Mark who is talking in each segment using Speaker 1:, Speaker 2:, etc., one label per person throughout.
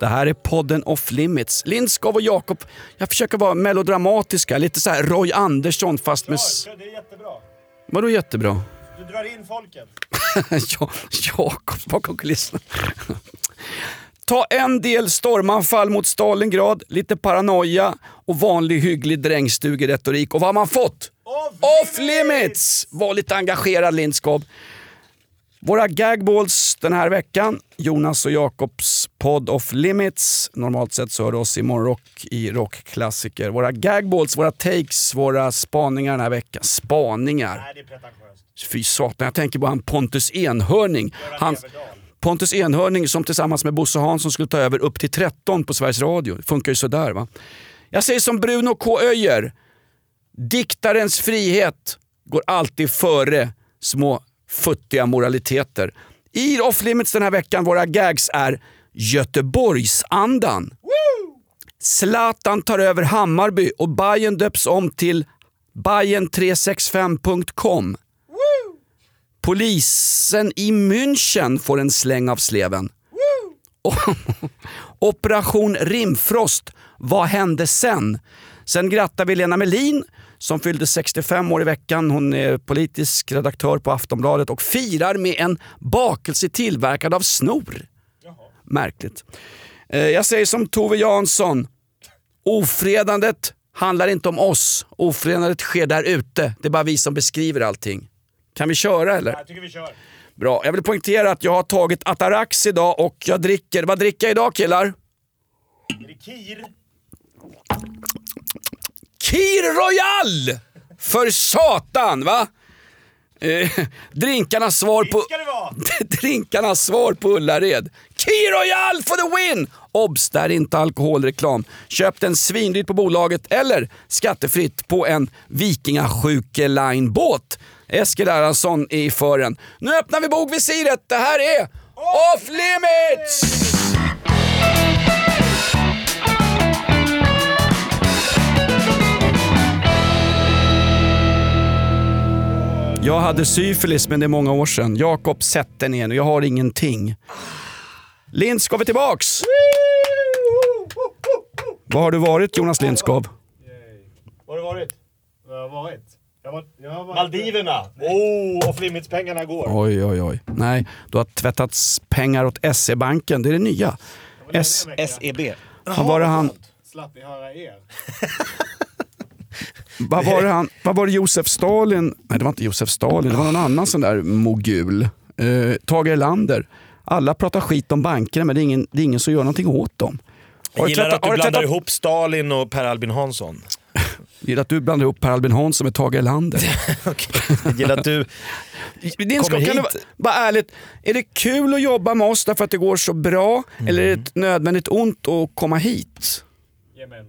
Speaker 1: Det här är podden Off Limits. Lindskov och Jakob, jag försöker vara melodramatiska, lite så här Roy Andersson fast med...
Speaker 2: Det är jättebra.
Speaker 1: Vadå jättebra?
Speaker 2: Du drar in folket.
Speaker 1: ja, Jakob bakom kulisserna. Ta en del stormanfall mot Stalingrad, lite paranoia och vanlig hygglig drängstugeretorik. Och vad har man fått? Off limits! Var lite engagerad Lindskov. Våra gagballs den här veckan, Jonas och Jakobs podd Off Limits. Normalt sett så hör du oss i morgonrock i rockklassiker. Våra gagballs, våra takes, våra spaningar den här veckan. Spaningar.
Speaker 2: Nej, det är pretentiöst.
Speaker 1: Fy satan, jag tänker på han Pontus Enhörning. Han,
Speaker 2: Everdahl.
Speaker 1: Pontus Enhörning som tillsammans med Bosse Hansson skulle ta över upp till 13 på Sveriges Radio. Det funkar ju sådär va. Jag säger som Bruno K. Öijer. Diktarens frihet går alltid före små futtiga moraliteter. I Off Limits den här veckan, våra gags är Göteborgsandan. Zlatan tar över Hammarby och Bayern döps om till Bayern365.com. Polisen i München får en släng av sleven. Operation Rimfrost, vad hände sen? Sen grattar vi Lena Melin som fyllde 65 år i veckan. Hon är politisk redaktör på Aftonbladet och firar med en bakelse tillverkad av snor. Märkligt. Eh, Jag säger som Tove Jansson. Ofredandet handlar inte om oss. Ofredandet sker där ute. Det är bara vi som beskriver allting. Kan vi köra eller?
Speaker 2: Jag tycker vi kör.
Speaker 1: Bra. Jag vill poängtera att jag har tagit Atarax idag och jag dricker... Vad dricker jag idag killar?
Speaker 2: Det Kir?
Speaker 1: Royal! För satan va? Eh, drinkarnas svar på... drinkarnas svar på Ullared. Kir Royal for the win! Obs! Det här är inte alkoholreklam. Köp den svindyrt på bolaget eller skattefritt på en Vikingasjuke Line-båt. Eskil Erlandsson är i fören. Nu öppnar vi bogvisiret. Det här är Off Limits! Jag hade syfilis men det är många år sedan. Jakob, sätt dig ner nu. Jag har ingenting. Lindskov är tillbaks! Var har du varit Jonas Lindskov?
Speaker 2: Var har du varit? Jag har varit. Jag har, jag har varit Maldiverna! Oh, off limits-pengarna går.
Speaker 1: Oj, oj, oj. Nej, du har tvättats pengar åt SE-banken. Det är det nya. S-
Speaker 3: SEB.
Speaker 1: vad var det han...
Speaker 2: Slapp ni höra er.
Speaker 1: Vad var det, han, vad var det Josef Stalin... Nej, det var inte Josef Stalin. Det var någon annan sån där mogul. Eh, Tage Erlander. Alla pratar skit om bankerna men det är ingen, det är ingen som gör någonting åt dem. Har
Speaker 3: Jag
Speaker 1: du
Speaker 3: gillar
Speaker 1: tvättat-
Speaker 3: att du
Speaker 1: du
Speaker 3: blandar
Speaker 1: tvättat-
Speaker 3: ihop Stalin och Per Albin Hansson.
Speaker 1: Jag gillar att du blandar ihop Per Albin Hansson med Tage Erlander.
Speaker 3: Jag gillar att du...
Speaker 1: Din ska,
Speaker 3: Kommer
Speaker 1: kan du
Speaker 3: hit.
Speaker 1: vara- bara ärligt, är det kul att jobba med oss därför att det går så bra? Eller är det ett nödvändigt ont att komma hit?
Speaker 2: Ge mig en.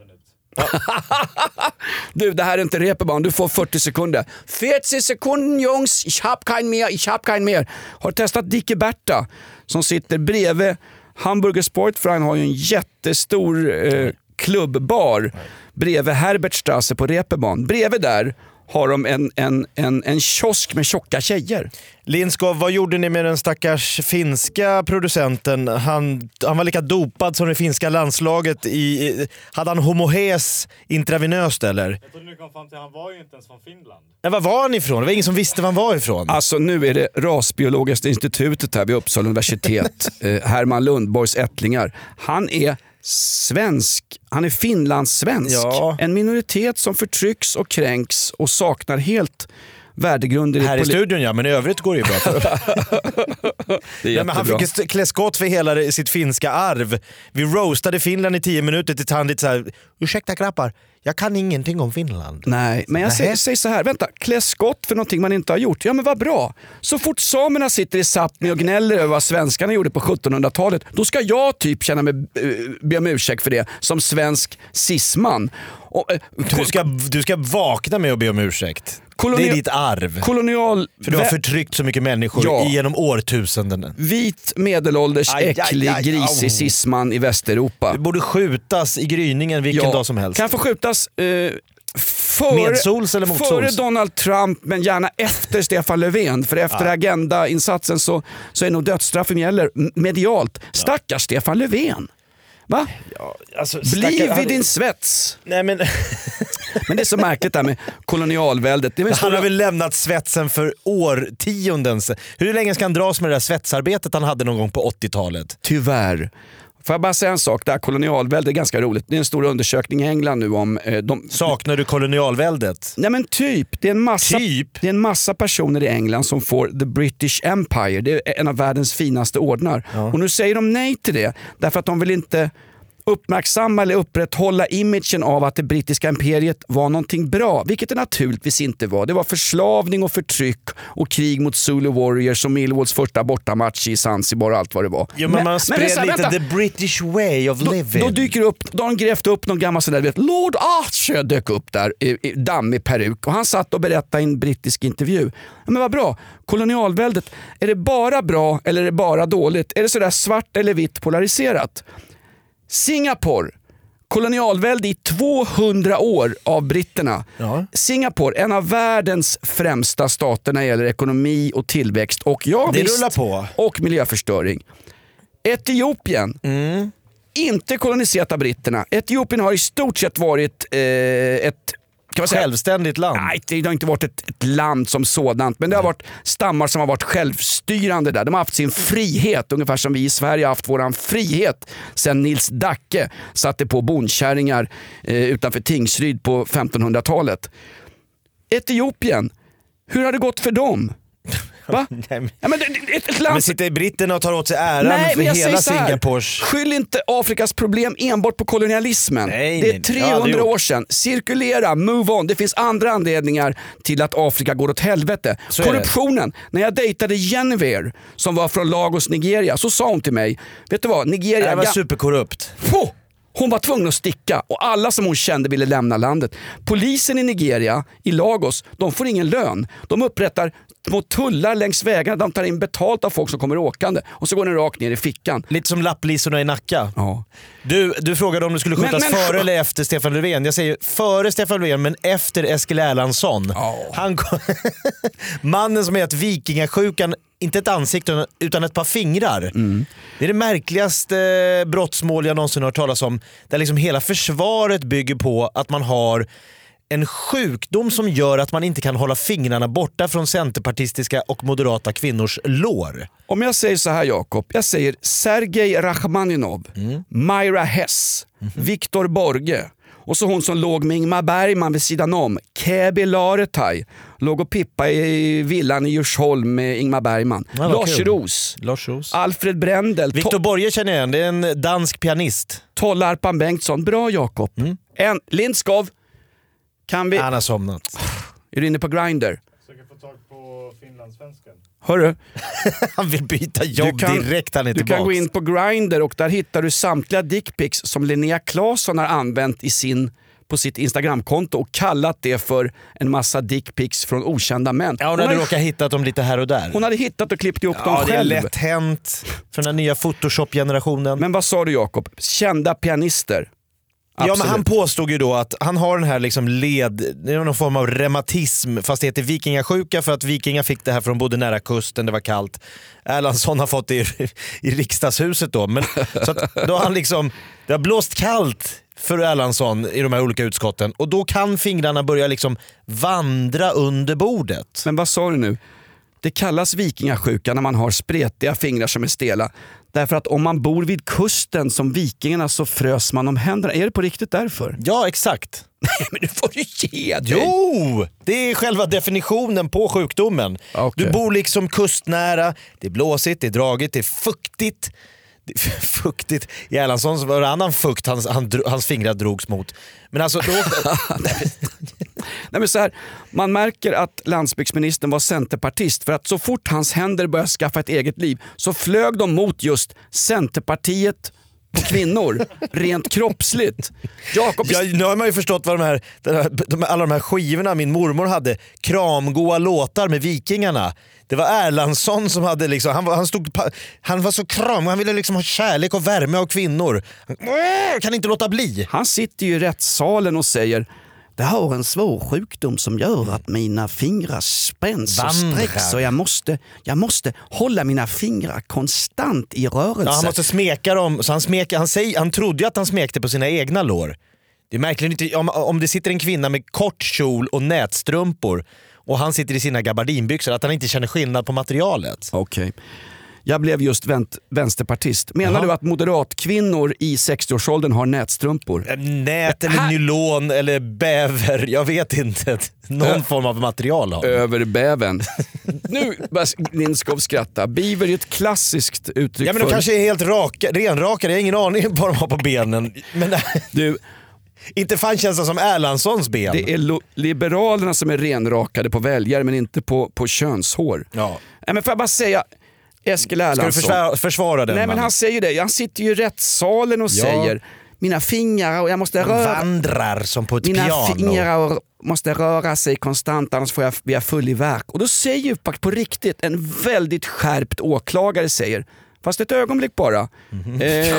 Speaker 1: Du, det här är inte reeperbahn, du får 40 sekunder. 40 sekunder Jungs, ich hab kein mer, ich hab kein mer. Har du testat Dicke Berta som sitter bredvid Hamburger Sportverein har ju en jättestor eh, klubbbar bredvid Herbertstrasse på reeperbahn. Bredvid där har de en, en, en, en kiosk med tjocka tjejer.
Speaker 3: Lindskov, vad gjorde ni med den stackars finska producenten? Han, han var lika dopad som det finska landslaget. I, i- hade han homohes intravenöst eller?
Speaker 2: Jag trodde ni kom fram till han var ju inte ens från Finland.
Speaker 3: Nej, var var han ifrån? Det var ingen som visste var han var ifrån.
Speaker 1: Alltså nu är det Rasbiologiska institutet här vid Uppsala universitet. eh, Herman Lundborgs ättlingar. Han är svensk, han är finlandssvensk.
Speaker 3: Ja.
Speaker 1: En minoritet som förtrycks och kränks och saknar helt värdegrunder. i
Speaker 3: Här i
Speaker 1: poli-
Speaker 3: studion ja, men i övrigt går det ju bra. För.
Speaker 1: Det
Speaker 3: Nej, men han fick klä skott för hela sitt finska arv. Vi roastade Finland i tio minuter tills han lite såhär, ursäkta grabbar, jag kan ingenting om Finland.
Speaker 1: Nej, men jag säger, säger så här, vänta, klä skott för någonting man inte har gjort. Ja men vad bra. Så fort samerna sitter i Sápmi och gnäller över vad svenskarna gjorde på 1700-talet, då ska jag typ känna mig, eh, be om ursäkt för det som svensk cisman. Och, eh,
Speaker 3: Du ska, du ska vakna med att be om ursäkt.
Speaker 1: Koloni-
Speaker 3: Det är ditt arv.
Speaker 1: kolonial...
Speaker 3: För du har förtryckt så mycket människor
Speaker 1: Ja.
Speaker 3: genom årtusenden.
Speaker 1: Vit, medelålders,
Speaker 3: Aj, aj,
Speaker 1: äcklig,
Speaker 3: aj,
Speaker 1: grisig
Speaker 3: au.
Speaker 1: cisman i Västeuropa.
Speaker 3: Du borde skjutas i gryningen vilken dag som helst.
Speaker 1: Kan få skjutas eh, före, före Donald Trump men gärna efter Stefan Löfven. För efter Agenda-insatsen så, så är nog dödsstraffen gäller medialt. Stackars Stefan Löfven. Va?
Speaker 3: Alltså,
Speaker 1: Bli vid din svets.
Speaker 3: Nej, men,
Speaker 1: Men det är så märkligt det här med kolonialväldet. Det
Speaker 3: han har
Speaker 1: stora-
Speaker 3: väl lämnat svetsen för årtionden. Hur länge ska han dras med det där svetsarbetet han hade någon gång på 80-talet?
Speaker 1: Tyvärr. Får jag bara säga en sak? Det här kolonialväldet är ganska roligt. Det är en stor undersökning i England nu om... Eh, de,
Speaker 3: Saknar du kolonialväldet?
Speaker 1: Nej men typ. Det är, en massa,
Speaker 3: Typ?
Speaker 1: det är en massa personer i England som får the British Empire. Det är en av världens finaste ordnar. Och nu säger de nej till det därför att de vill inte uppmärksamma eller upprätthålla imagen av att det brittiska imperiet var någonting bra, vilket det naturligtvis inte var. Det var förslavning och förtryck och krig mot Zulu Warriors och Millwalls första bortamatch i Zanzibar och allt vad det var.
Speaker 3: Jo, men, man
Speaker 1: det är
Speaker 3: spred
Speaker 1: så här,
Speaker 3: lite
Speaker 1: vänta.
Speaker 3: the British way of
Speaker 1: Då,
Speaker 3: living.
Speaker 1: då dyker upp, då har de grävt upp någon gammal sån där, vet, Lord Archer dök upp där i, i dammig peruk och han satt och berättade i en brittisk intervju. Ja, men vad bra, kolonialväldet, är det bara bra eller är det bara dåligt? Är det sådär svart eller vitt polariserat? Singapore, kolonialvälde i 200 år av britterna.
Speaker 3: Ja.
Speaker 1: Singapore, en av världens främsta stater när det gäller ekonomi och tillväxt och ja,
Speaker 3: Det
Speaker 1: visst,
Speaker 3: rullar på.
Speaker 1: och miljöförstöring. Etiopien,
Speaker 3: Mm.
Speaker 1: inte koloniserat av britterna. Etiopien har i stort sett varit eh, ett kan man säga,
Speaker 3: Självständigt land.
Speaker 1: Nej, det har inte varit ett, ett land som sådant, men det har varit stammar som har varit självstyrande där. De har haft sin frihet, ungefär som vi i Sverige har haft vår frihet sen Nils Dacke satte på bondkärringar eh, utanför Tingsryd på 1500-talet. Etiopien, hur har det gått för dem? Va?
Speaker 3: Nej, men-
Speaker 1: Ja, men ett, ett land
Speaker 3: Men sitter britterna och tar åt sig äran
Speaker 1: Nej,
Speaker 3: för hela. Singapores...
Speaker 1: Skyll inte Afrikas problem enbart på kolonialismen.
Speaker 3: Nej,
Speaker 1: det är
Speaker 3: nej,
Speaker 1: 300
Speaker 3: ja, det
Speaker 1: år sedan. Cirkulera, move on. Det finns andra anledningar till att Afrika går åt helvete.
Speaker 3: Så.
Speaker 1: Korruptionen. När jag dejtade Genevieve som var från Lagos, Nigeria, så sa hon till mig, vet du vad, Nigeria...
Speaker 3: Det var superkorrupt.
Speaker 1: Få! Hon var tvungen att sticka och alla som hon kände ville lämna landet. Polisen i Nigeria, i Lagos, de får ingen lön. De upprättar små tullar längs vägarna, de tar in betalt av folk som kommer åkande och så går den rakt ner i fickan.
Speaker 3: Lite som lapplisorna i Nacka.
Speaker 1: Ja.
Speaker 3: Du, du frågade om du skulle
Speaker 1: Men-
Speaker 3: skjutas
Speaker 1: men-
Speaker 3: före eller efter Stefan Löfven. Jag säger före Stefan Löfven men efter Eskil Erlandsson. Han kom- Mannen som är ett vikingasjukan, inte ett ansikte utan ett par fingrar.
Speaker 1: Mm.
Speaker 3: Det är det märkligaste brottsmål jag någonsin har hört talas om. Där liksom hela försvaret bygger på att man har en sjukdom som gör att man inte kan hålla fingrarna borta från centerpartistiska och moderata kvinnors lår.
Speaker 1: Om jag säger så här Jakob, jag säger Sergej Rachmaninov, Myra Hess, Viktor Borge och så hon som låg med Ingmar Bergman vid sidan om, Käbi Laretaj, låg och pippa i villan i Djursholm med Ingmar Bergman.
Speaker 3: Ja,
Speaker 1: Lars. Roos,
Speaker 3: Lars Roos.
Speaker 1: Alfred Brendel,
Speaker 3: Viktor
Speaker 1: to-
Speaker 3: Borge känner jag igen, det är en dansk pianist.
Speaker 1: Tollarpan Bengtsson. Bra Jakob. En, Lindskov, kan vi...
Speaker 3: Han har somnat.
Speaker 1: Är du inne på Grindr?
Speaker 2: Försöker få tag på finlandssvenskan.
Speaker 1: Hörru,
Speaker 3: Han vill byta jobb direkt han är
Speaker 1: du
Speaker 3: tillbaks.
Speaker 1: kan gå in på Grindr och där hittar du samtliga dickpics som Linnea Claesson har använt i sin, på sitt Instagramkonto och kallat det för en massa dickpics från okända män.
Speaker 3: Ja, hon
Speaker 1: hon,
Speaker 3: hade råkat hittat dem lite här och där.
Speaker 1: hon hade hittat och klippt ihop
Speaker 3: ja,
Speaker 1: dem
Speaker 3: det är
Speaker 1: själv.
Speaker 3: lätt hänt för den nya photoshop-generationen.
Speaker 1: Men vad sa du Jakob? Kända pianister?
Speaker 3: Ja, men
Speaker 1: Absolut.
Speaker 3: han påstod ju då att han har den här liksom led, någon form av reumatism fast det heter vikingasjuka för att vikingar fick det här från bodde nära kusten, det var kallt. Erlandsson har fått det i, i riksdagshuset då. Men, så att då har han liksom, det har blåst kallt för Erlandsson i de här olika utskotten och då kan fingrarna börja liksom vandra under bordet.
Speaker 1: Men vad sa du nu? Det kallas vikingasjuka när man har spretiga fingrar som är stela. Därför att om man bor vid kusten som vikingarna så frös man om händerna. Är det på riktigt därför?
Speaker 3: Ja, exakt.
Speaker 1: Nej men nu får du ge dig!
Speaker 3: Jo! Det är själva definitionen på sjukdomen.
Speaker 1: Okej.
Speaker 3: Du bor liksom kustnära, det är blåsigt, det är dragigt, det är fuktigt. Fuktigt. I Erlandssons var det annan fukt hans, han, hans fingrar drogs mot. Men alltså, då,
Speaker 1: Nej, men så här, man märker att landsbygdsministern var centerpartist för att så fort hans händer började skaffa ett eget liv så flög de mot just Centerpartiet på kvinnor, rent kroppsligt. Jakob,
Speaker 3: ja, nu har man ju förstått vad de här, den här, de, alla de här skivorna min mormor hade, kramgoa låtar med Vikingarna. Det var Erlandsson som hade liksom, han var, han stod, han var så kram, han ville liksom ha kärlek och värme av kvinnor. Han kan inte låta bli.
Speaker 1: han sitter ju i rättssalen och säger det har en svår sjukdom som gör att mina fingrar spänns och sträcks och jag måste, jag måste hålla mina fingrar konstant i rörelse.
Speaker 3: Ja, han måste smeka dem, så han, smek, han, säger, han trodde att han smekte på sina egna lår. Det är märkligt inte, om, om det sitter en kvinna med kort kjol och nätstrumpor och han sitter i sina gabardinbyxor, att han inte känner skillnad på materialet.
Speaker 1: Okej. Jag blev just vänt, vänsterpartist. Menar
Speaker 3: Jaha.
Speaker 1: du att moderatkvinnor i 60-årsåldern har nätstrumpor?
Speaker 3: Nät eller
Speaker 1: Här-
Speaker 3: nylon eller bäver, jag vet inte. Någon form av material har.
Speaker 1: Över bäven. nu börjar Lindskov skratta. Beaver är ett klassiskt uttryck
Speaker 3: Ja men de
Speaker 1: för...
Speaker 3: kanske är helt raka, renrakade, jag har ingen aning vad de har på benen. Men
Speaker 1: Du,
Speaker 3: inte fan känns det som Erlandssons ben.
Speaker 1: det är Liberalerna som är renrakade på väljare men inte på, på könshår.
Speaker 3: Ja.
Speaker 1: Nej, men får jag bara säga, Eskil
Speaker 3: Ska du
Speaker 1: Erlandsson.
Speaker 3: försvara, försvara den
Speaker 1: Nej men han säger det, han sitter ju i rättssalen och
Speaker 3: Ja.
Speaker 1: säger mina fingrar och jag måste röra
Speaker 3: Vandrar som på ett
Speaker 1: Mina
Speaker 3: piano.
Speaker 1: fingrar måste röra sig konstant annars får jag, blir jag full i verk. Och då säger ju på riktigt en väldigt skärpt åklagare säger, fast ett ögonblick bara.
Speaker 3: Mhm.
Speaker 1: Eh,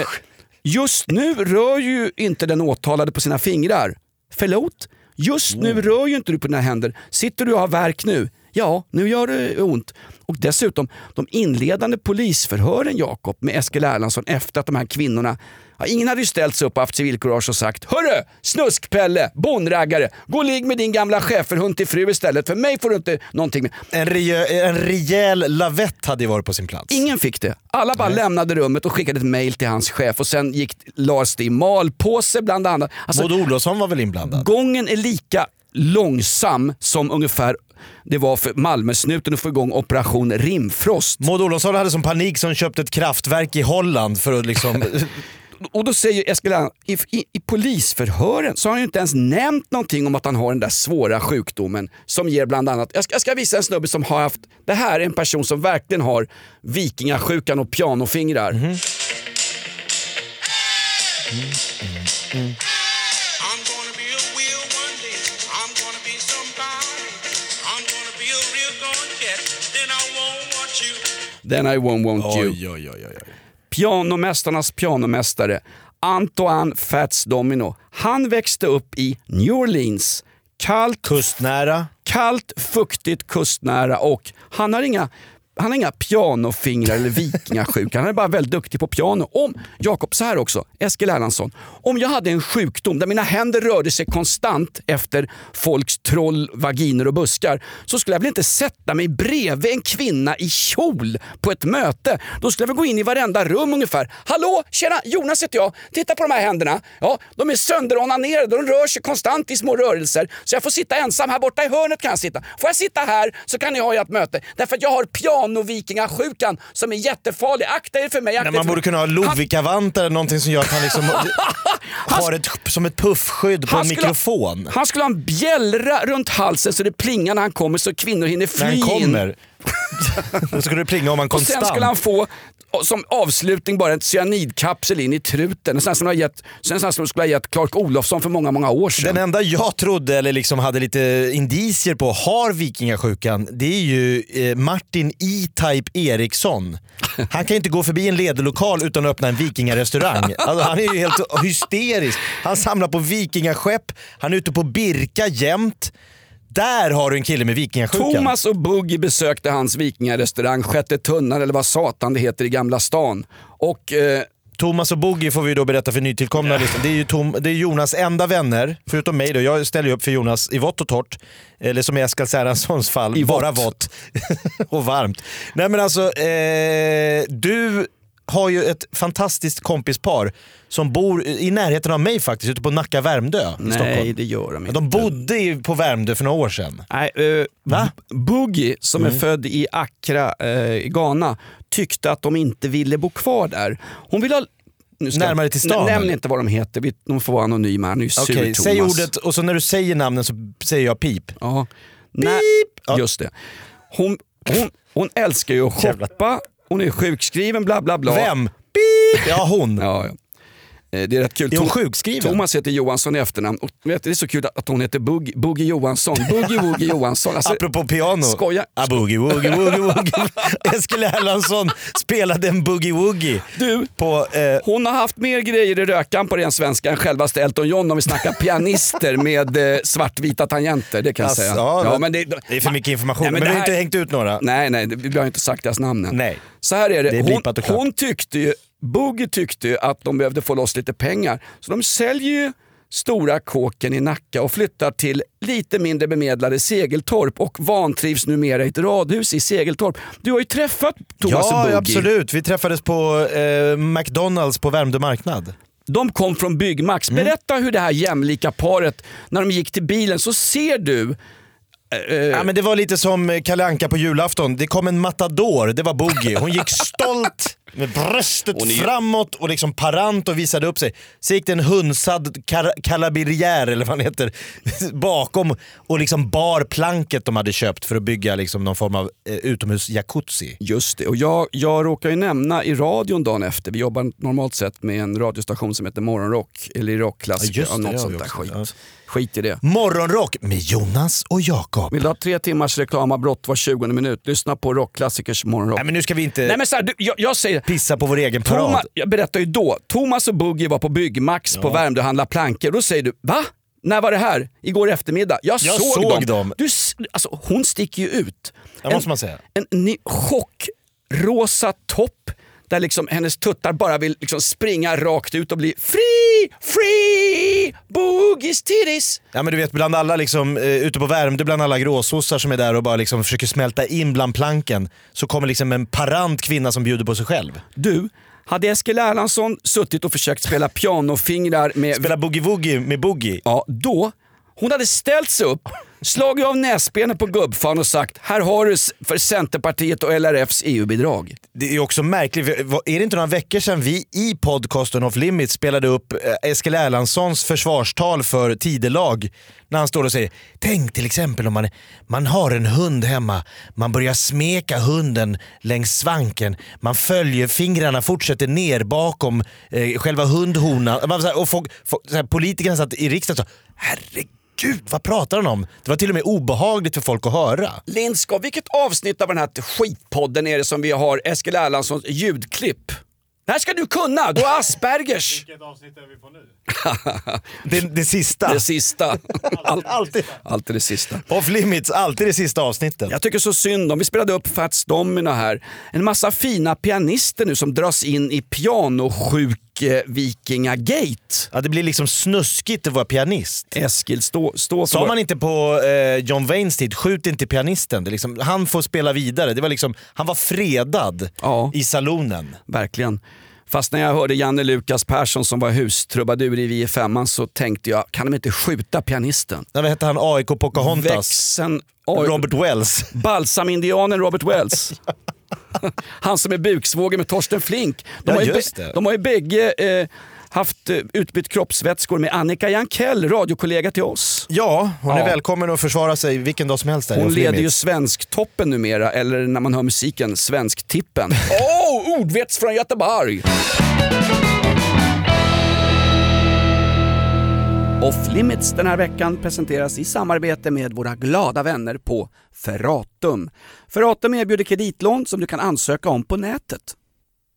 Speaker 1: just nu rör ju inte den åtalade på sina fingrar. Förlåt? Just nu
Speaker 3: Mm.
Speaker 1: rör ju inte du på dina händer. Sitter du och har verk nu? Ja, nu gör det ont. Och dessutom, de inledande polisförhören Jakob med Eskil Erlandsson efter att de här kvinnorna Ja, ingen hade ju ställt sig upp och haft civilkurage och sagt Hörru, snuskpelle, bonraggare, gå och ligg med din gamla schäferhund till fru istället. För mig får du inte någonting med.
Speaker 3: En, rejäl, en rejäl lavett hade ju varit på sin plats.
Speaker 1: Ingen fick det. Alla bara lämnade rummet och skickade ett mail till hans chef och sen gick, lades det i malpåse bland annat. Alltså,
Speaker 3: Maud Olofsson var väl inblandad?
Speaker 1: gången är lika långsam som ungefär det var för Malmösnuten att få igång operation Rimfrost.
Speaker 3: Maud Olofsson hade som panik som köpte ett kraftverk i Holland för att liksom...
Speaker 1: Och då säger Eskil i, i, i polisförhören så har han ju inte ens nämnt någonting om att han har den där svåra sjukdomen som ger bland annat, jag ska, jag ska visa en snubbe som har haft, det här är en person som verkligen har vikingasjukan och pianofingrar.
Speaker 4: You.
Speaker 1: Then I won't want you.
Speaker 3: oj, oj, oj, oj.
Speaker 1: Pianomästarnas pianomästare, Antoine Fats Domino. Han växte upp i New Orleans. Kallt,
Speaker 3: Kustnära.
Speaker 1: kallt, fuktigt, kustnära och han har inga han har inga pianofingrar eller vikingasjuka, han är bara väldigt duktig på piano. Om, Jakob, så här också, Eskil Erlandsson. Om jag hade en sjukdom där mina händer rörde sig konstant efter folks troll, vaginer och buskar så skulle jag väl inte sätta mig bredvid en kvinna i kjol på ett möte. Då skulle jag väl gå in i varenda rum ungefär. Hallå, tjena, Jonas heter jag. Titta på de här händerna. Ja, de är sönderonanerade, de rör sig konstant i små rörelser. Så jag får sitta ensam här borta i hörnet kan jag sitta. Får jag sitta här så kan ni ha ert möte. Därför att jag har piano pianovikingasjukan som är jättefarlig. Akta er för mig. Akta
Speaker 3: Nej, man borde kunna ha
Speaker 1: Han-
Speaker 3: Lovikkavantar eller någonting som gör att han liksom har ett, som ett puffskydd på en mikrofon.
Speaker 1: Ha, han skulle ha en bjällra runt halsen så det plingar när han kommer så kvinnor hinner fly
Speaker 3: När han
Speaker 1: in.
Speaker 3: kommer. Då skulle det plinga om han
Speaker 1: Och sen
Speaker 3: konstant.
Speaker 1: skulle han få som avslutning bara en cyanidkapsel in i truten. Här som, de gett, som de skulle ha gett Clark Olofsson för många, många år sedan.
Speaker 3: Den enda jag trodde, eller liksom hade lite indicier på, har vikingasjukan, det är ju eh, Martin E-Type Eriksson. Han kan ju inte gå förbi en lederlokal utan att öppna en vikingarestaurang. Alltså, han är ju helt hysterisk. Han samlar på vikingaskepp, han är ute på Birka jämt. Där har du en kille med vikingasjukan.
Speaker 1: Thomas och Buggy besökte hans vikingarestaurang Sjätte tunnan eller vad satan det heter i Gamla stan. Och eh,
Speaker 3: Thomas och Boogie får vi då berätta för nytillkomna lyssnare. Det är ju Tom, det är Jonas enda vänner, förutom mig då. Jag ställer ju upp för Jonas i vått och torrt. Eller som i Eskil Erlandssons fall,
Speaker 1: I
Speaker 3: bara
Speaker 1: vått
Speaker 3: och varmt. Nej men alltså, eh, du har ju ett fantastiskt kompispar som bor i närheten av mig faktiskt, ute på Nacka Värmdö i
Speaker 1: Nej,
Speaker 3: Stockholm.
Speaker 1: det gör de inte.
Speaker 3: De bodde i- på Värmdö för några år sedan.
Speaker 1: Nej, uh,
Speaker 3: Va?
Speaker 1: Boogie som är född i Accra eh, i Ghana tyckte att de inte ville bo kvar där. Hon ville ha... Nu
Speaker 3: Närmare till stan,
Speaker 1: Nämn inte vad de heter, de får vara anonyma. Han är ju sur
Speaker 3: Okej,
Speaker 1: Thomas.
Speaker 3: säg ordet och så när du säger namnen så säger jag pip.
Speaker 1: Ja. Nej,
Speaker 3: Ja.
Speaker 1: just det. Hon, hon, hon älskar ju att shoppa, hon är sjukskriven, bla bla bla.
Speaker 3: Vem? Pip! Ja, hon.
Speaker 1: Ja, ja. Eh, Det är rätt kul.
Speaker 3: Är hon sjukskriven?
Speaker 1: Thomas heter Johansson i efternamn. Och vet, det är så kul att hon heter Boogie, Boogie Johansson. Boogie Woogie Johansson. Alltså,
Speaker 3: Apropå piano.
Speaker 1: Skoja.
Speaker 3: A boogie woogie woogie woogie. Eskil Erlandsson spelade en boogie woogie.
Speaker 1: Du,
Speaker 3: På, eh,
Speaker 1: hon har haft mer grejer i rökan på ren svenska än självaste Elton John om vi snackar pianister med eh, svartvita tangenter. Det kan jag säga.
Speaker 3: ja,
Speaker 1: men
Speaker 3: det är för mycket information, men vi
Speaker 1: det
Speaker 3: har inte hängt ut några.
Speaker 1: Nej, nej, det- vi har inte sagt deras namn än.
Speaker 3: Nej.
Speaker 1: Så här är det.
Speaker 3: Det är
Speaker 1: hon tyckte ju, Boogie tyckte att de behövde få loss lite pengar. Så de säljer ju stora kåken i Nacka och flyttar till lite mindre bemedlade Segeltorp och vantrivs numera i ett radhus i Segeltorp. Du har ju träffat Thomas
Speaker 3: Ja,
Speaker 1: Boogie.
Speaker 3: absolut. Vi träffades på eh, McDonalds på Värmdö marknad.
Speaker 1: De kom från Byggmax.
Speaker 3: Mm.
Speaker 1: Berätta hur det här jämlika paret, när de gick till bilen så ser du eh,
Speaker 3: Ja, men det var lite som eh, Kalle Anka på julafton. Det kom en matador, det var Boogie. Hon gick stolt med bröstet
Speaker 1: är-
Speaker 3: framåt och liksom parant och visade upp sig. Så gick det en hunsad kar- kalabirjär eller vad han heter bakom och liksom bar planket de hade köpt för att bygga liksom någon form av eh, utomhus-jacuzzi.
Speaker 1: Just det, och jag, jag råkar ju nämna i radion dagen efter, vi jobbar normalt sett med en radiostation som heter Morgonrock, eller rockklassiker,
Speaker 3: Ja, det,
Speaker 1: något sånt där skit.
Speaker 3: ja.
Speaker 1: Skit i det.
Speaker 3: Morgonrock med Jonas och Jakob.
Speaker 1: Vill du ha tre timmars reklamavbrott var 20 minut? Lyssna på rockklassikers morgonrock.
Speaker 3: Nej men nu ska vi inte
Speaker 1: Nej, men så här, du, jag, jag säger,
Speaker 3: pissa på vår egen parad.
Speaker 1: Thomas, jag berättar ju då, Thomas och Boogie var på Byggmax på Värmdö och handlade plankor. Då säger du, va? När var det här? Igår eftermiddag? Jag,
Speaker 3: Jag
Speaker 1: såg,
Speaker 3: såg
Speaker 1: dem.
Speaker 3: dem.
Speaker 1: Du, alltså, hon sticker ju ut.
Speaker 3: Ja, måste man säga.
Speaker 1: En, ny chockrosa topp där liksom hennes tuttar bara vill liksom springa rakt ut och bli free, free, boogies titties.
Speaker 3: Ja men du vet bland alla liksom, eh, ute på Värmdö, bland alla gråsossar som är där och bara liksom försöker smälta in bland planken, så kommer liksom en parant kvinna som bjuder på sig själv.
Speaker 1: Du, hade Eskil Erlandsson suttit och försökt spela pianofingrar med
Speaker 3: Spela boogie-woogie med Boogie.
Speaker 1: Ja, då. Hon hade ställt sig upp, slagit av näsbenet på gubbfan och sagt här har du för Centerpartiet och LRFs EU-bidrag.
Speaker 3: Det är också märkligt, är det inte några veckor sedan vi i podcasten Off Limits spelade upp eh, Eskil Erlandssons försvarstal för tidelag när han står och säger Tänk till exempel om man, man har en hund hemma, man börjar smeka hunden längs svanken, man följer fingrarna, fortsätter ner bakom eh, själva hundhonan. Och folk, folk, så här, politikerna satt i riksdagen och sa herregud vad pratar han om? Det var till och med obehagligt för folk att höra.
Speaker 1: Lindskov, vilket avsnitt av den här skitpodden är det som vi har Eskil Erlandssons ljudklipp? Det här ska du kunna, du har Aspergers.
Speaker 2: Vilket avsnitt är vi på nu?
Speaker 3: Det, det sista.
Speaker 1: Det sista. Allt,
Speaker 3: Alltid.
Speaker 1: alltid det sista.
Speaker 3: Off Limits, alltid det sista avsnittet.
Speaker 1: Jag tycker så synd om, vi spelade upp Fats Domino här. En massa fina pianister nu som dras in i eh, vikingagate.
Speaker 3: Ja, det blir liksom snuskigt att vara pianist.
Speaker 1: Eskil, stå, stå
Speaker 3: Sa man inte på eh, John Waynes tid, skjut inte pianisten. Det liksom, han får spela vidare. Det var liksom, han var fredad
Speaker 1: Ja.
Speaker 3: i salonen.
Speaker 1: Verkligen. Fast när jag hörde Janne Lukas Persson som var hustrubadur i Vi i femman så tänkte jag, kan de inte skjuta pianisten?
Speaker 3: När hette han AIK Pocahontas?
Speaker 1: Växeln, oj,
Speaker 3: Robert Wells.
Speaker 1: Balsamindianen Robert Wells. Han som är buksvåger med Torsten Flink. De,
Speaker 3: Ja,
Speaker 1: har, ju de har ju bägge eh, haft eh, utbytt kroppsvätskor med Annika Jankell, radiokollega till oss.
Speaker 3: Ja, hon är
Speaker 1: Ja.
Speaker 3: välkommen att försvara sig vilken dag som helst. Där
Speaker 1: Hon leder ju. Svensktoppen numera, eller när man hör musiken, Svensktippen. Åh, oh, ordvets från Göteborg! Off Limits den här veckan presenteras i samarbete med våra glada vänner på Ferratum. Ferratum erbjuder kreditlån som du kan ansöka om på nätet.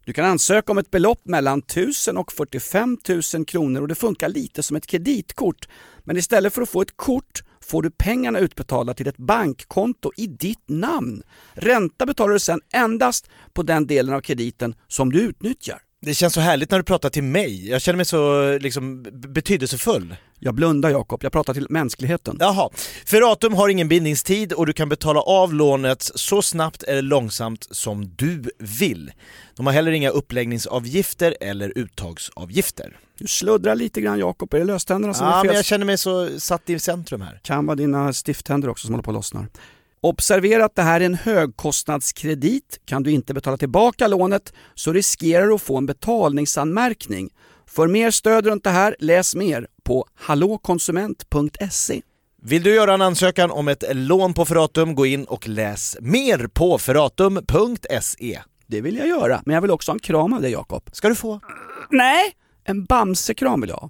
Speaker 1: Du kan ansöka om ett belopp mellan 1000 och 45 000 kronor och det funkar lite som ett kreditkort. Men istället för att få ett kort får du pengarna utbetalda till ett bankkonto i ditt namn. Ränta betalar du sedan endast på den delen av krediten som du utnyttjar.
Speaker 3: Det känns så härligt när du pratar till mig. Jag känner mig så liksom, betydelsefull.
Speaker 1: Jag blundar Jakob, jag pratar till mänskligheten.
Speaker 3: Jaha. Ferratum har ingen bindningstid och du kan betala av lånet så snabbt eller långsamt som du vill. De har heller inga uppläggningsavgifter eller uttagsavgifter.
Speaker 1: Du sluddrar lite grann Jakob, är det löständerna som
Speaker 3: Ja,
Speaker 1: är
Speaker 3: men
Speaker 1: fel?
Speaker 3: jag känner mig så satt i centrum här.
Speaker 1: kan vara dina stifttänder också som håller på att lossna. Observera att det här är en högkostnadskredit. Kan du inte betala tillbaka lånet så riskerar du att få en betalningsanmärkning. För mer stöd runt det här, läs mer på hallåkonsument.se.
Speaker 3: Vill du göra en ansökan om ett lån på Ferratum, gå in och läs mer på ferratum.se.
Speaker 1: Det vill jag göra, men jag vill också ha en kram av dig Jakob.
Speaker 3: Ska du få.
Speaker 1: Nej, en Bamse-kram vill jag ha.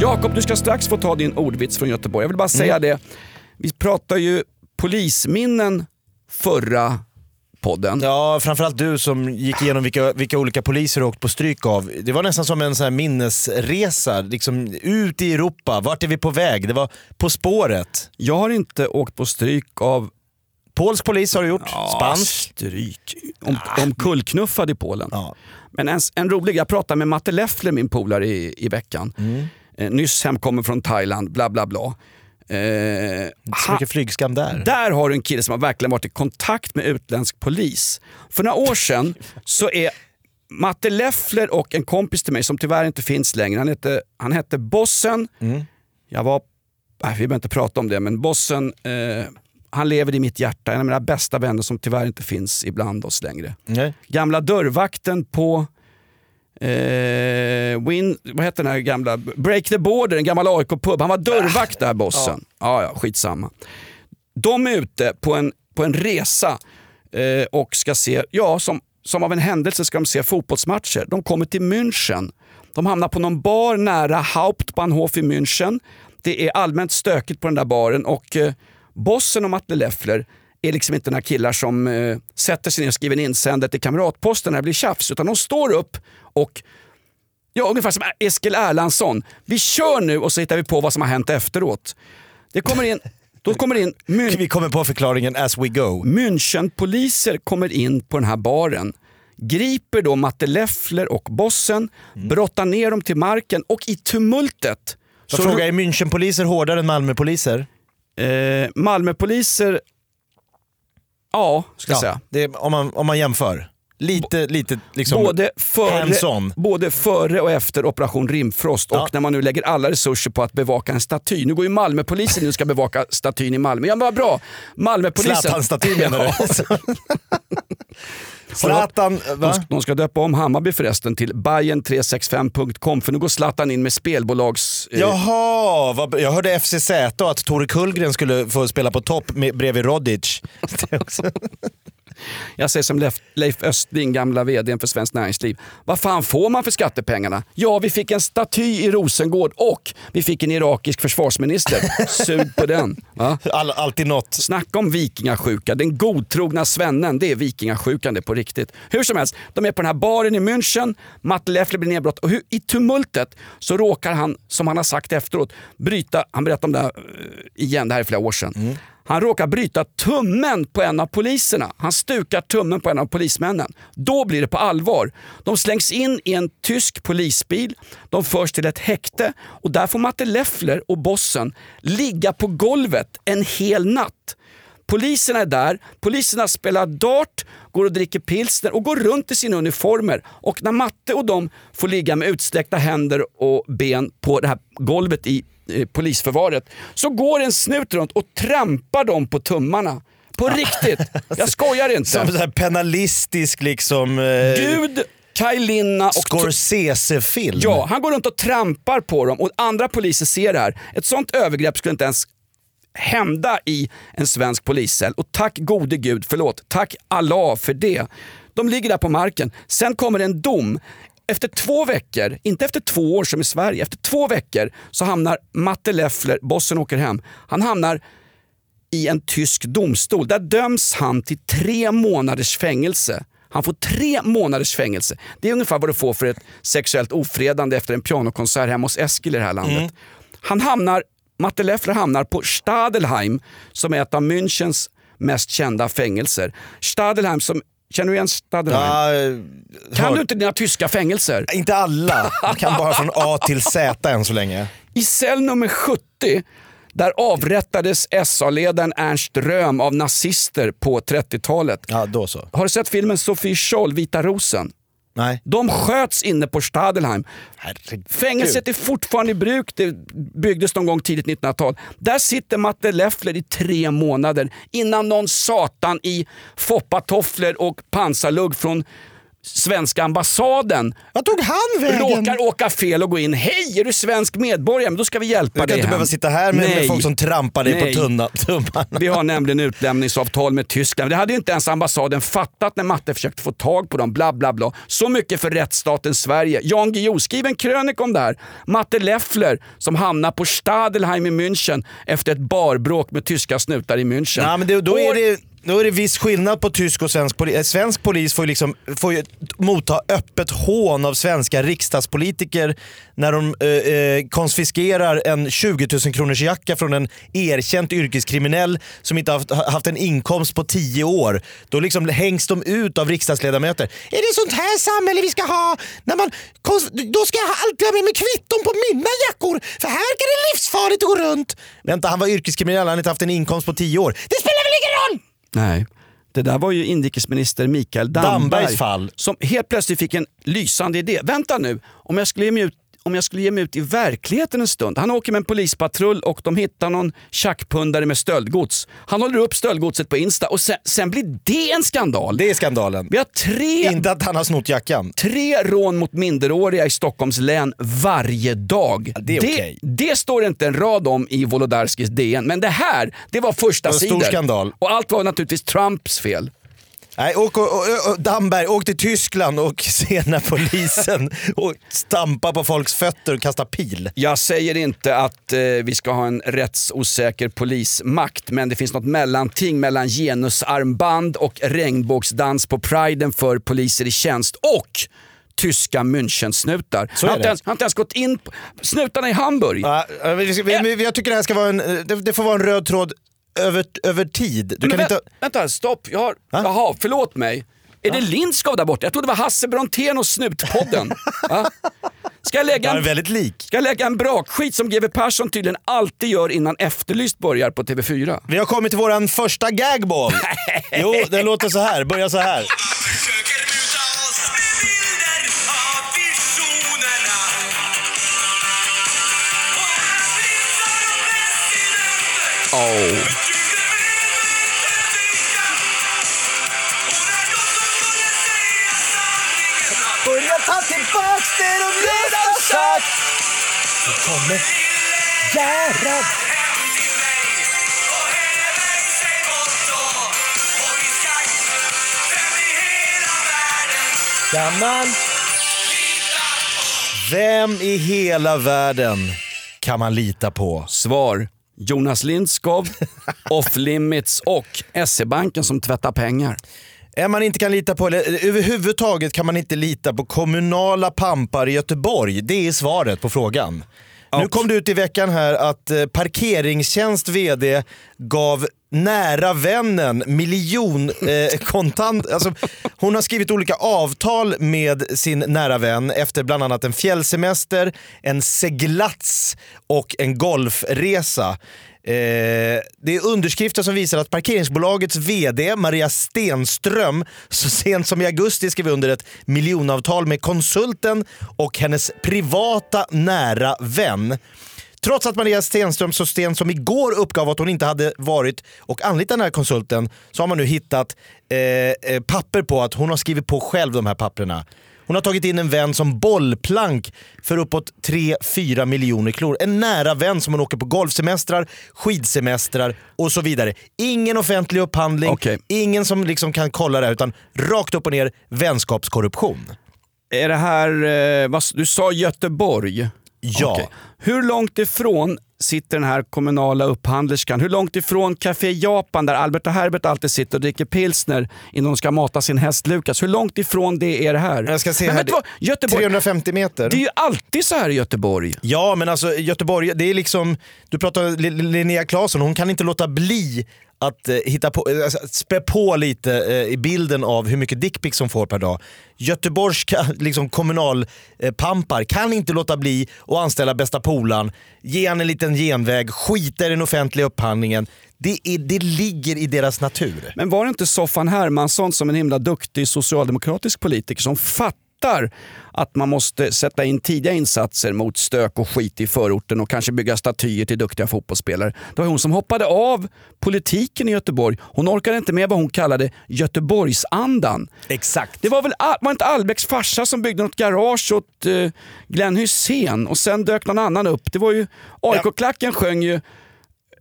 Speaker 1: Jakob, du ska strax få ta din ordvits från Göteborg. Jag vill bara säga det, vi pratade ju polisminnen förra podden.
Speaker 3: Ja, framförallt du som gick igenom vilka, vilka olika poliser du åkt på stryk av. Det var nästan som en sån här minnesresa, liksom ut i Europa. Vart är vi på väg? Det var På spåret.
Speaker 1: Jag har inte åkt på stryk av
Speaker 3: Polsk polis har du gjort, spansk.
Speaker 1: stryk. Om, om kullknuffad i Polen.
Speaker 3: Ja.
Speaker 1: Men en, en rolig, jag pratade med Matte Leffler, min polare i, i veckan. Eh, nyss hemkommen från Thailand, bla bla bla. Eh,
Speaker 3: så mycket flygskam där.
Speaker 1: Där har du en kille som har verkligen varit i kontakt med utländsk polis. För några år sedan så är Matte Leffler och en kompis till mig som tyvärr inte finns längre, han hette, han hette Bossen. Jag var, nej, vi behöver inte prata om det, men Bossen, eh, han lever i mitt hjärta. En av mina bästa vänner som tyvärr inte finns ibland oss längre.
Speaker 3: Nej.
Speaker 1: Gamla dörrvakten på Eh, Win, vad heter den här gamla? Break the Border, en gammal AIK-pub. Han var dörrvakt där bossen. Ja. Ja, skitsamma. De är ute på en, på en resa eh, och ska se, ja som, som av en händelse ska de se fotbollsmatcher. De kommer till München. De hamnar på någon bar nära Hauptbahnhof i München. Det är allmänt stökigt på den där baren och eh, bossen och Matte Leffler är liksom inte några killar som eh, sätter sig ner och skriver en insändare till kamratposten när det blir tjafs. Utan de står upp och Ja, ungefär som Eskil Erlandsson. Vi kör nu och så hittar vi på vad som har hänt efteråt. Det kommer in, då kommer in Mün-
Speaker 3: Vi kommer på förklaringen as we go.
Speaker 1: Münchenpoliser kommer in på den här baren. Griper då Matte Leffler och bossen, brottar ner dem till marken och i tumultet
Speaker 3: Så fråga, är Münchenpoliser hårdare än Malmöpoliser?
Speaker 1: eh, Malmöpoliser, ja ska jag säga.
Speaker 3: det är, om, man, om man jämför. Lite, lite liksom
Speaker 1: både, före, både före och efter operation Rimfrost och när man nu lägger alla resurser på att bevaka en staty. Nu går ju Malmöpolisen nu ska bevaka statyn i Malmö. Ja men vad bra! Malmöpolisen...
Speaker 3: Zlatan-statyn menar du? Zlatan,
Speaker 1: de,
Speaker 3: va?
Speaker 1: de ska döpa om Hammarby förresten till Bayern365.com för nu går Zlatan in med spelbolags... eh,
Speaker 3: Jaha, vad, jag hörde FCZ och att Tore Kullgren skulle få spela på topp med, bredvid Rodic.
Speaker 1: Jag säger som Leif, Leif Östling, gamla vdn för Svenskt Näringsliv. Vad fan får man för skattepengarna? Ja, vi fick en staty i Rosengård och vi fick en irakisk försvarsminister. Sug på den. Va?
Speaker 3: All, alltid något.
Speaker 1: Snacka om vikingasjuka. Den godtrogna svennen, det är vikingasjukan det på riktigt. Hur som helst, de är på den här baren i München, Matte Leffler blir nedbrott och i tumultet så råkar han, som han har sagt efteråt, bryta, han berättade om det här eh, igen, det här är flera år sedan. Han råkar bryta tummen på en av poliserna. Han stukar tummen på en av polismännen. Då blir det på allvar. De slängs in i en tysk polisbil. De förs till ett häkte och där får Matte Leffler och bossen ligga på golvet en hel natt. Poliserna är där, poliserna spelar dart, går och dricker pilsner och går runt i sina uniformer. Och när Matte och de får ligga med utsträckta händer och ben på det här golvet i eh, polisförvaret så går en snut runt och trampar dem på tummarna. På riktigt! Jag skojar inte.
Speaker 3: Som så här penalistisk liksom... Eh,
Speaker 1: Gud, Kaj Linna och...
Speaker 3: Scorsese-film.
Speaker 1: Ja, han går runt och trampar på dem och andra poliser ser det här. Ett sånt övergrepp skulle inte ens hända i en svensk poliscell. Och tack gode gud, förlåt, tack Allah för det. De ligger där på marken. Sen kommer en dom. Efter två veckor, inte efter två år som i Sverige, efter två veckor så hamnar Matte Leffler, bossen åker hem, han hamnar i en tysk domstol. Där döms han till tre månaders fängelse. Han får tre månaders fängelse. Det är ungefär vad du får för ett sexuellt ofredande efter en pianokonsert hemma hos Eskil i det här landet. Han hamnar, Matte Leffler hamnar på Stadelheim som är ett av Münchens mest kända fängelser. Stadelheim som Känner du igen Stadelheim?
Speaker 3: Ja,
Speaker 1: kan
Speaker 3: hör-
Speaker 1: du inte dina tyska fängelser?
Speaker 3: Inte alla. Jag kan bara från A till Z än så länge.
Speaker 1: I cell nummer 70 där avrättades SA-ledaren Ernst Röhm av nazister på 30-talet.
Speaker 3: Ja, då så.
Speaker 1: Har du sett filmen Sofie Scholl, Vita rosen?
Speaker 3: Nej.
Speaker 1: De sköts inne på Stadelheim. Fängelset är fortfarande i bruk, det byggdes någon gång tidigt 1900-tal. Där sitter Matte Leffler i tre månader innan någon satan i foppatofflor och pansarlugg från svenska ambassaden
Speaker 3: Vad tog han vägen?
Speaker 1: råkar åka fel och gå in. Hej, är du svensk medborgare? Men då ska vi hjälpa
Speaker 3: Du kan
Speaker 1: dig
Speaker 3: inte
Speaker 1: hem.
Speaker 3: behöva sitta här med, med
Speaker 1: Nej.
Speaker 3: folk som trampar dig
Speaker 1: Nej.
Speaker 3: på tunna, tummarna.
Speaker 1: Vi har nämligen utlämningsavtal med Tyskland. Det hade ju inte ens ambassaden fattat när Matte försökte få tag på dem. Bla, bla, bla. Så mycket för rättsstaten Sverige. Jan Guillou, skriv en krönika om det här. Matte Leffler som hamnar på Stadelheim i München efter ett barbråk med tyska snutar i München.
Speaker 3: Ja, men det, då, är det, då är det viss skillnad på tysk och svensk polis. Eh, svensk polis får ju, liksom, får ju motta öppet hån av svenska riksdagspolitiker när de eh, eh, konfiskerar en 20 000 kronors jacka från en erkänt yrkeskriminell som inte haft, haft en inkomst på 10 år. Då liksom hängs de ut av riksdagsledamöter. Är det sånt här samhälle vi ska ha? När man, då ska jag alltid ha med mig kvitton på mina jackor för här verkar det livsfarligt att gå runt. Vänta, han var yrkeskriminell, han har inte haft en inkomst på 10 år. Det spelar?
Speaker 1: Nej. Det där var ju inrikesminister Mikael Damberg
Speaker 3: Dambergs fall.
Speaker 1: som helt plötsligt fick en lysande idé. Vänta nu, om jag skulle ge mig ut om jag skulle ge mig ut i verkligheten en stund. Han åker med en polispatrull och de hittar någon tjackpundare med stöldgods. Han håller upp stöldgodset på Insta och sen, sen blir det en skandal.
Speaker 3: Det är skandalen.
Speaker 1: Vi har tre,
Speaker 3: Inte att han har snott jackan.
Speaker 1: tre rån mot minderåriga i Stockholms län varje dag.
Speaker 3: det är
Speaker 1: det står det inte en rad om i Wolodarskis DN, men det här det var första
Speaker 3: en stor skandal.
Speaker 1: Och allt var naturligtvis Trumps fel.
Speaker 3: Nej, åk, och, och, och, Damberg, åk till Tyskland och se när polisen och stampa på folks fötter och kasta pil.
Speaker 1: Jag säger inte att eh, vi ska ha en rättsosäker polismakt, men det finns något mellanting mellan genusarmband och regnbågsdans på priden för poliser i tjänst och tyska Münchensnutar. Jag har inte ens, jag har inte ens gått in på snutarna i Hamburg.
Speaker 3: Ja, vi, vi, vi, vi, jag tycker det här ska vara en, det, det får vara en röd tråd över, över tid. Du kan
Speaker 1: vä
Speaker 3: inte...
Speaker 1: Vänta, stopp. Jag har... Ha? Jaha, förlåt mig. Är det Lindskov där borta? Jag trodde det var Hasse Brontén och Snutpodden. Ska jag lägga en,
Speaker 3: väldigt lik.
Speaker 1: Ska jag lägga en brakskit som GW Persson tydligen alltid gör innan Efterlyst börjar på TV4?
Speaker 3: Vi har kommit till våran första gagball. jo, den låter så här. Börjar så här.
Speaker 1: Oh.
Speaker 3: Nu kommer Gerhard. Kan man... Vem i hela världen kan man lita på?
Speaker 1: Svar. Jonas Lindskov, Off Limits och SE-banken som tvättar pengar.
Speaker 3: En man inte kan lita på, eller överhuvudtaget kan man inte lita på kommunala pampar i Göteborg. Det är svaret på frågan. Nu kom det ut i veckan här att eh, Parkeringstjänst VD gav nära vännen miljon eh, kontant... Alltså, hon har skrivit olika avtal med sin nära vän efter bland annat en fjällsemester, en seglats och en golfresa. Eh, det är underskrifter som visar att parkeringsbolagets VD Maria Stenström så sent som i augusti skrev under ett miljonavtal med konsulten och hennes privata nära vän. Trots att Maria Stenström så sent som igår uppgav att hon inte hade varit och anlitat den här konsulten så har man nu hittat eh, eh, papper på att hon har skrivit på själv de här papperna. Hon har tagit in en vän som bollplank för uppåt 3-4 miljoner kronor. En nära vän som hon åker på golfsemestrar, skidsemestrar och så vidare. Ingen offentlig upphandling, ingen som liksom kan kolla det här utan rakt upp och ner vänskapskorruption.
Speaker 1: Är det här, eh, vad, du sa Göteborg?
Speaker 3: Ja.
Speaker 1: Okej. Hur långt ifrån sitter den här kommunala upphandlerskan? Hur långt ifrån Café Japan där Albert och Herbert alltid sitter och dricker pilsner innan de ska mata sin häst Lukas? Hur långt ifrån det är det här?
Speaker 3: Jag ska se
Speaker 1: Men
Speaker 3: här.
Speaker 1: vad? Göteborg,
Speaker 3: 350 meter.
Speaker 1: det är ju alltid så här i Göteborg.
Speaker 3: Ja, men alltså Göteborg, det är liksom... Du pratar om Li- Linnea Claesson, hon kan inte låta bli att eh, hitta på, eh, alltså, att spä på lite eh, i bilden av hur mycket dickpics som får per dag. Göteborgska liksom, kommunalpampar eh, kan inte låta bli att anställa bästa polaren, ge han en liten genväg, skita i den offentliga upphandlingen. Det, är, det ligger i deras natur.
Speaker 1: Men var det inte Soffan Hermansson som en himla duktig socialdemokratisk politiker som fattade fattar att man måste sätta in tidiga insatser mot stök och skit i förorten och kanske bygga statyer till duktiga fotbollsspelare. Det var hon som hoppade av politiken i Göteborg. Hon orkade inte med vad hon kallade Göteborgsandan.
Speaker 3: Exakt.
Speaker 1: Det var väl var inte Albeck farsa som byggde något garage åt eh, Glenn Hussein och sen dök någon annan upp. Det var ju AIK-klacken sjöng ju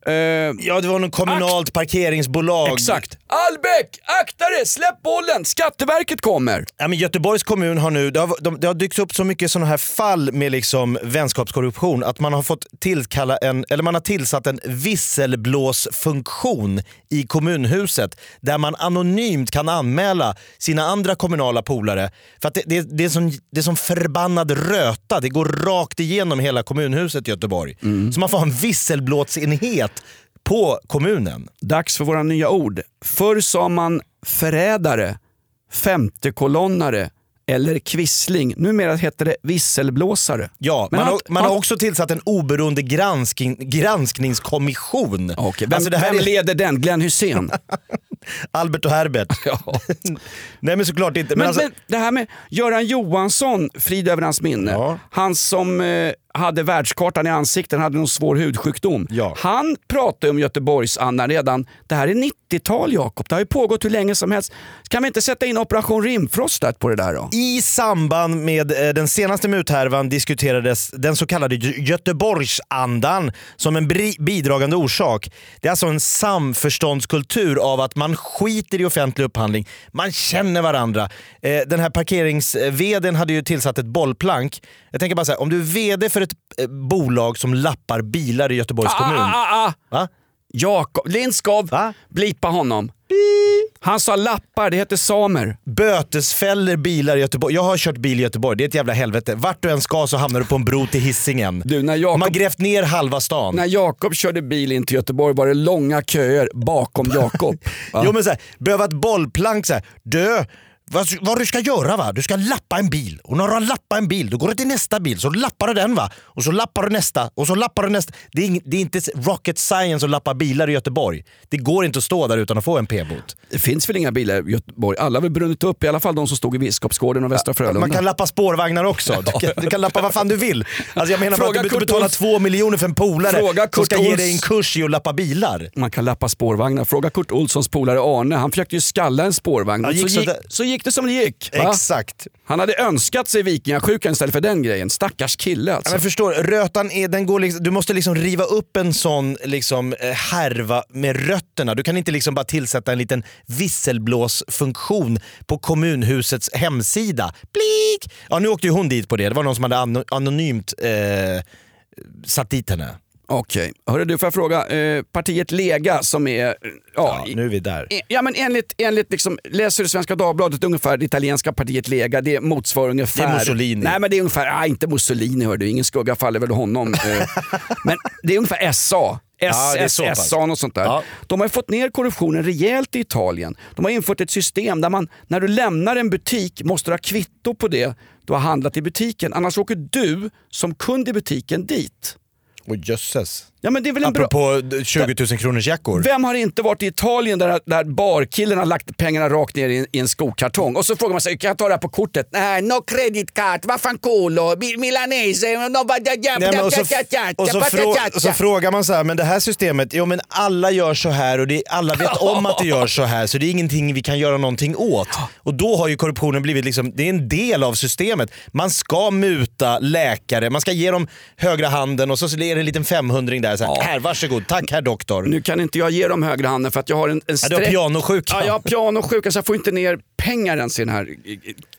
Speaker 1: eh,
Speaker 3: Ja, det var något kommunalt parkeringsbolag.
Speaker 1: Exakt. Albeck, akta dig, släpp bollen, Skatteverket kommer.
Speaker 3: Ja, men Göteborgs kommun har nu, det har, de, det har dykt upp så mycket sådana här fall med liksom vänskapskorruption att man har fått tillkalla en, eller man har tillsatt en visselblåsfunktion i kommunhuset där man anonymt kan anmäla sina andra kommunala polare. För att det, det, det, är som, det är som förbannad röta, det går rakt igenom hela kommunhuset i Göteborg. Så man får ha en visselblåsenhet på kommunen.
Speaker 1: Dags för våra nya ord. Förr sa man förrädare, femtekolonnare eller kvissling. Numera heter det visselblåsare.
Speaker 3: Ja,
Speaker 1: Men
Speaker 3: man, har, man har också tillsatt en oberoende gransking, granskningskommission.
Speaker 1: Okej, vem,
Speaker 3: Alltså det här
Speaker 1: vem
Speaker 3: är
Speaker 1: leder den? Glenn Hussein?
Speaker 3: Albert och Herbert. Nej men såklart inte. Men,
Speaker 1: Men,
Speaker 3: alltså,
Speaker 1: men det här med Göran Johansson, frid över hans minne. Han som eh, hade världskartan i ansiktet, han hade någon svår hudsjukdom. Han pratade om Göteborgsandan redan, det här är 90-tal Jakob, det har ju pågått hur länge som helst. Kan vi inte sätta in Operation Rimfrost där på det där då?
Speaker 3: I samband med eh, den senaste muthärvan diskuterades den så kallade Gö- Göteborgsandan som en bidragande orsak. Det är alltså en samförståndskultur av att man skiter i offentlig upphandling. Man känner varandra. Eh, Den här parkerings-vdn hade ju tillsatt ett bollplank. Jag tänker bara så här, om du är vd för ett eh, bolag som lappar bilar i Göteborgs kommun.
Speaker 1: Ah, ah, ah.
Speaker 3: Va?
Speaker 1: Jakob, Lindskov, blipa honom. Han sa lappar, det heter samer.
Speaker 3: Bötesfäller bilar i Göteborg. Jag har kört bil i Göteborg, det är ett jävla helvete. Vart du än ska så hamnar du på en bro till.
Speaker 1: Du, när
Speaker 3: De har grävt ner halva stan.
Speaker 1: när Jakob körde bil in till Göteborg var det långa köer bakom Jakob.
Speaker 3: Jo men så här, behöva ett bollplank så här. Dö, vad, vad du ska göra va? Du ska lappa en bil. Och när du har lappat en bil, då går du till nästa bil. Så lappar du den va. Och så lappar du nästa. Och så lappar du nästa. Det är, det är inte rocket science att lappa bilar i Göteborg. Det går inte att stå där utan att få en p-bot.
Speaker 1: Det finns väl inga bilar i Göteborg? Alla har väl brunnit upp, i alla fall de som stod i Biskopsgården och Västra Frölunda.
Speaker 3: Man kan lappa spårvagnar också. Du kan, du kan lappa vad fan du vill. Alltså jag menar bara att du
Speaker 1: Kurt
Speaker 3: betala två miljoner för en polare
Speaker 1: Fråga
Speaker 3: som
Speaker 1: Kurt
Speaker 3: ska ge dig en kurs i att lappa bilar.
Speaker 1: Man kan lappa spårvagnar. Fråga Kurt Olssons polare Arne. Han försökte ju skalla en spårvagn.
Speaker 3: Ja,
Speaker 1: så,
Speaker 3: gick så
Speaker 1: gick, så gick det som det gick. Va?
Speaker 3: Exakt.
Speaker 1: Han hade önskat sig vikingasjukan istället för den grejen. Stackars kille
Speaker 3: Ja,
Speaker 1: alltså.
Speaker 3: men förstår, rötan är, den går liksom, du måste liksom riva upp en sån liksom, eh, härva med rötterna. Du kan inte liksom bara tillsätta en liten visselblåsfunktion på kommunhusets hemsida. Blik! Ja, nu åkte ju hon dit på det. Det var någon som hade ano- anonymt eh, satt dit henne.
Speaker 1: Okej, hörru du får jag fråga. Eh, partiet Lega som är... Ja,
Speaker 3: Ja, nu är vi där.
Speaker 1: i- Ja men enligt, enligt liksom, läser du Svenska Dagbladet ungefär, det italienska partiet Lega, det motsvarar ungefär...
Speaker 3: Det är Mussolini.
Speaker 1: Nej men det är ungefär, ah, inte Mussolini hör du, ingen skugga faller väl honom. eh. men det är ungefär SA.
Speaker 3: Ja, så pass.
Speaker 1: SA och sånt där.
Speaker 3: Ja.
Speaker 1: De har fått ner korruptionen rejält i Italien. De har infört ett system där man, när du lämnar en butik, måste du ha kvitto på det du har handlat i butiken. Annars åker du som kund i butiken dit.
Speaker 3: Och jösses.
Speaker 1: Ja, men det är väl en bra...
Speaker 3: Apropå 20 000 kronors jackor.
Speaker 1: Vem har inte varit i Italien där, där barkillen har lagt pengarna rakt ner i, en- i en skokartong och så frågar man sig, kan jag ta det här på kortet? Nej, no credit card, vad fan culo, Mi- milanese, no,
Speaker 3: Nej, och, så, och, så frå,
Speaker 1: ja.
Speaker 3: så frågar man så här, men det här systemet, jo men alla gör så här och det, alla vet om att det gör så här så det är ingenting vi kan göra någonting åt. Och då har ju korruptionen blivit liksom, det är en del av systemet. Man ska muta läkare, man ska ge dem högra handen och så är det en liten 500 där. Så här, här varsågod, tack herr doktor.
Speaker 1: Nu kan inte jag ge dem högra handen för att jag har en, en
Speaker 3: Ja, du har
Speaker 1: streck-
Speaker 3: pianosjuka.
Speaker 1: Ja, jag har pianosjuka så jag får inte ner pengar ens i den här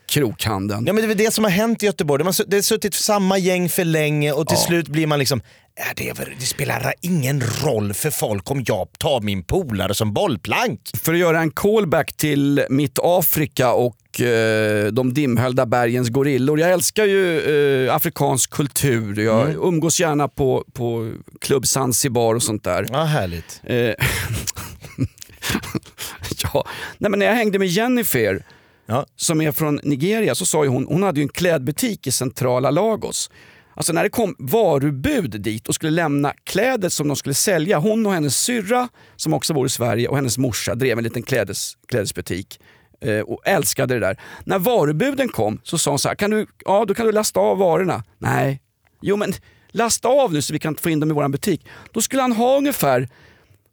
Speaker 1: krokhanden.
Speaker 3: Ja, men det är det som har hänt i Göteborg. De har, su- det har suttit samma gäng för länge och till
Speaker 1: Ja.
Speaker 3: slut blir man liksom "Äh, det, är det spelar ingen roll för folk om jag tar min polare som bollplank.
Speaker 1: För att göra en callback till mitt Afrika och eh, de dimhöljda bergens gorillor. Jag älskar ju eh, afrikansk kultur. Jag
Speaker 3: Mm.
Speaker 1: umgås gärna på, på Club Zanzibar och sånt där.
Speaker 3: Ja, härligt.
Speaker 1: Eh, ja. Nej, men när jag hängde med Jennifer
Speaker 3: Ja.
Speaker 1: som är från Nigeria så sa ju hon, hon hade ju en klädbutik i centrala Lagos. Alltså när det kom varubud dit och skulle lämna kläder som de skulle sälja. Hon och hennes syrra som också bor i Sverige och hennes morsa drev en liten klädes, klädesbutik. eh, Och älskade det där. När varubuden kom så sa hon så här, kan du, ja då kan du lasta av varorna. Nej, jo men lasta av nu så vi kan få in dem i vår butik. Då skulle han ha ungefär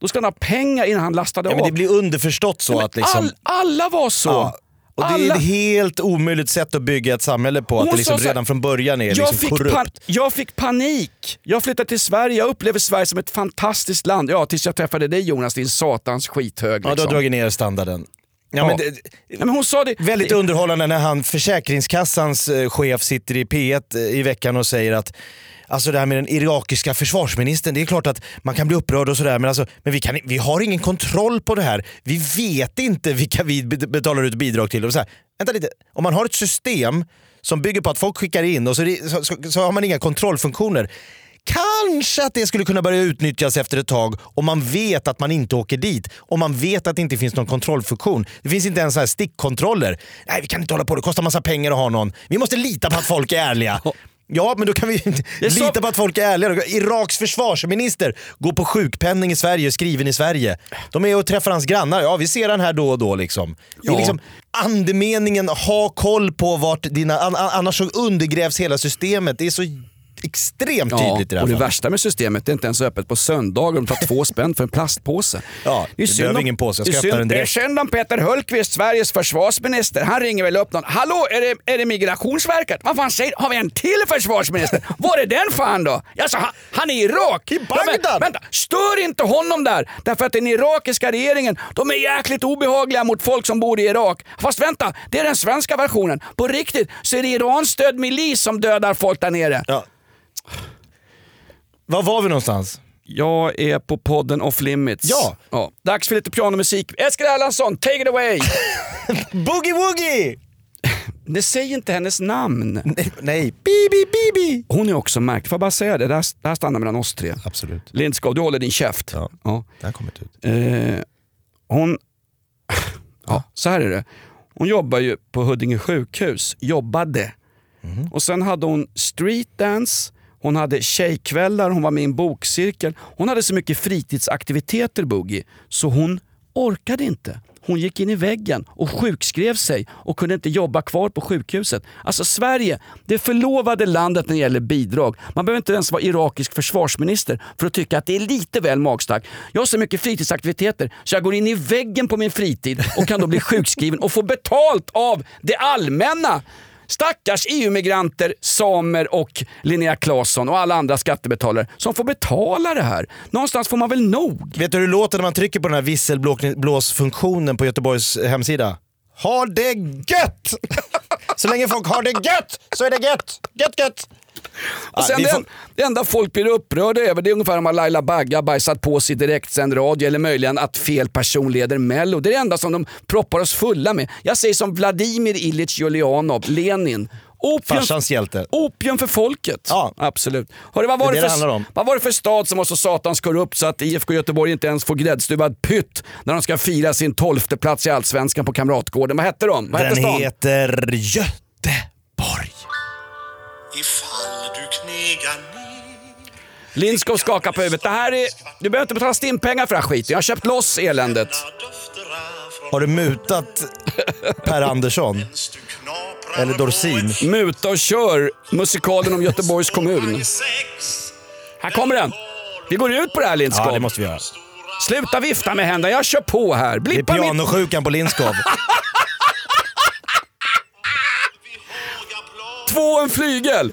Speaker 1: då skulle han ha pengar innan han lastade
Speaker 3: Ja,
Speaker 1: av.
Speaker 3: men det blir underförstått så
Speaker 1: men
Speaker 3: att liksom...
Speaker 1: all, alla var så.
Speaker 3: Ja. Och det är ett helt omöjligt sätt att bygga ett samhälle på, att
Speaker 1: Hon
Speaker 3: det liksom
Speaker 1: här,
Speaker 3: redan från början är
Speaker 1: jag,
Speaker 3: liksom
Speaker 1: fick
Speaker 3: korrupt.
Speaker 1: jag fick panik. Jag flyttade till Sverige. Jag upplever Sverige som ett fantastiskt land. Ja, tills jag träffade dig Jonas, din satans skithög.
Speaker 3: Ja, du har
Speaker 1: liksom.
Speaker 3: dragit ner standarden. Ja,
Speaker 1: Ja.
Speaker 3: Men det,
Speaker 1: Nej, men hon sa det.
Speaker 3: väldigt underhållande när han, Försäkringskassans eh, chef sitter i P1 eh, i veckan och säger att Alltså det här med den irakiska försvarsministern, det är klart att man kan bli upprörd och sådär men, alltså, men vi, kan, vi har ingen kontroll på det här. Vi vet inte vilka vi betalar ut bidrag till. Och så här, vänta lite, om man har ett system som bygger på att folk skickar in och så, så, så, så har man inga kontrollfunktioner. Kanske att det skulle kunna börja utnyttjas efter ett tag om man vet att man inte åker dit. Om man vet att det inte finns någon kontrollfunktion. Det finns inte ens så här stickkontroller. Nej, vi kan inte hålla på, det kostar massa pengar att ha någon. Vi måste lita på att folk är ärliga. Ja, men då kan vi lita på att folk är ärliga. Iraks försvarsminister går på sjukpenning i Sverige, skriven i Sverige. De är och träffar hans grannar. Ja, vi ser han här då och då. Liksom. Det är
Speaker 1: Ja.
Speaker 3: liksom andemeningen, ha koll på vart dina... an- an- Annars så undergrävs hela systemet. Det är så extremt
Speaker 1: Ja,
Speaker 3: tydligt i det här
Speaker 1: och det värsta med systemet är inte ens öppet på söndagar. De tar två spänn för en plastpåse.
Speaker 3: Ja,
Speaker 1: Det är synd
Speaker 3: behöver
Speaker 1: om-
Speaker 3: ingen påse, jag ska öppna den
Speaker 1: Det är
Speaker 3: direkt.
Speaker 1: synd om Peter Hultqvist, Sveriges försvarsminister. Han ringer väl upp någon. Hallå, är det, är det Migrationsverket? Vad fan säger Har vi en till försvarsminister? Var är den fan då? Alltså, han, han är i Irak.
Speaker 3: I Bagdad.
Speaker 1: Ja, vänta, stör inte honom där. Därför att den irakiska regeringen, de är jäkligt obehagliga mot folk som bor i Irak. Fast vänta, det är den svenska versionen. På riktigt så är det Iranstödd milis som dödar folk där nere.
Speaker 3: Ja. Var var vi någonstans?
Speaker 1: Jag är på podden Off Limits.
Speaker 3: Ja.
Speaker 1: ja. Dags för lite pianomusik. Eskil Erlandsson, take it away!
Speaker 3: Boogie Woogie!
Speaker 1: Det säger inte hennes namn.
Speaker 3: Nej, nej. Bibi Bibi!
Speaker 1: Hon är också märkt. Får jag bara säga det? Det här, det här stannar mellan oss tre.
Speaker 3: Absolut.
Speaker 1: Lindskov, du håller din käft.
Speaker 3: Ja.
Speaker 1: Ja.
Speaker 3: Det har kommit ut.
Speaker 1: Eh, hon... Ja, så här är det. Hon jobbar ju på Huddinge sjukhus. Jobbade. Och sen hade hon streetdance, hon hade tjejkvällar, hon var med i en bokcirkel. Hon hade så mycket fritidsaktiviteter Boogie, så hon orkade inte. Hon gick in i väggen och sjukskrev sig och kunde inte jobba kvar på sjukhuset. Alltså Sverige, det förlovade landet när det gäller bidrag. Man behöver inte ens vara irakisk försvarsminister för att tycka att det är lite väl magstarkt. Jag har så mycket fritidsaktiviteter så jag går in i väggen på min fritid och kan då bli sjukskriven och få betalt av det allmänna. Stackars EU-migranter, samer och Linnea Claesson och alla andra skattebetalare som får betala det här. Någonstans får man väl nog?
Speaker 3: Vet du hur det låter när man trycker på den här visselblåsfunktionen på Göteborgs hemsida? Ha det gött! Så länge folk har det gött så är det gött. Gött gött!
Speaker 1: Och sen det,
Speaker 3: får-
Speaker 1: det enda folk blir upprörda över det är ungefär om att Laila Bagge har bajsat på sig direktsänd radio eller möjligen att fel person leder Mello. Det är det enda som de proppar oss fulla med. Jag säger som Vladimir Ilyich Julianov, Lenin. Opium,
Speaker 3: Farsans hjälte.
Speaker 1: opium för folket.
Speaker 3: Ja.
Speaker 1: Absolut. Hörru, vad, var
Speaker 3: Det
Speaker 1: det
Speaker 3: det
Speaker 1: för, vad var det för stad som var så satans korrupt så att IFK Göteborg inte ens får gräddstuvad pytt när de ska fira sin tolfte plats i Allsvenskan på Kamratgården? Vad hette de? Vad hette
Speaker 3: Den
Speaker 1: stan?
Speaker 3: heter Göteborg.
Speaker 4: Ifall du knegar ner
Speaker 1: Lindskov skakar på huvudet. Det här är, du behöver inte betala stimpengar för det här skiten. Jag har köpt loss eländet.
Speaker 3: Har du mutat Per Andersson? Eller Dorsin?
Speaker 1: Muta och kör musikalen om Göteborgs kommun. Här kommer den. Vi går ut på det här Lindskov.
Speaker 3: Ja, det måste vi göra.
Speaker 1: Sluta vifta med händerna, jag kör på här.
Speaker 3: Det är
Speaker 1: Blippa mitt...
Speaker 3: pianosjukan på Lindskov.
Speaker 1: Två en flygel.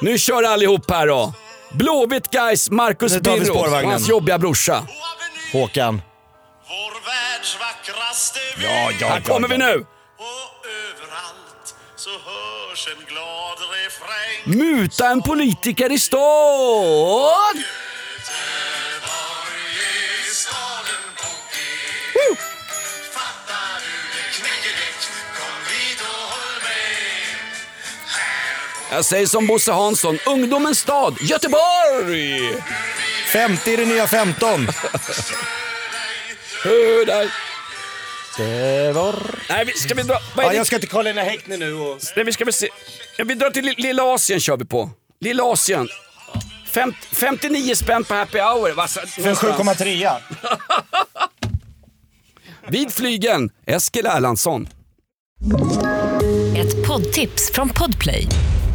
Speaker 1: Nu kör allihop här då. Blåvitt guys, Marcus Birro och hans jobbiga brorsa.
Speaker 3: Håkan.
Speaker 4: Vår världs vackraste
Speaker 3: Ja, ja,
Speaker 1: Här kommer vi nu.
Speaker 4: Och överallt så hörs en glad refräng
Speaker 1: Muta en politiker i stan. Jag säger som Bosse Hansson, ungdomens stad, Göteborg!
Speaker 3: 50 är det nya 15.
Speaker 1: Hör där.
Speaker 3: Det var...
Speaker 1: Nej, vi- ska vi dra... Vad är
Speaker 3: Ja,
Speaker 1: det?
Speaker 3: jag ska till Karlina Häckner nu och...
Speaker 1: Nej, vi ska väl se. Ja, vi drar till Li- Lilla Asien kör vi på. Lilla Asien. Fem, 59 spänn på happy hour. Vassa,
Speaker 3: För 7,3.
Speaker 1: Vid flygen, Eskil Erlandsson.
Speaker 5: Ett poddtips från Podplay.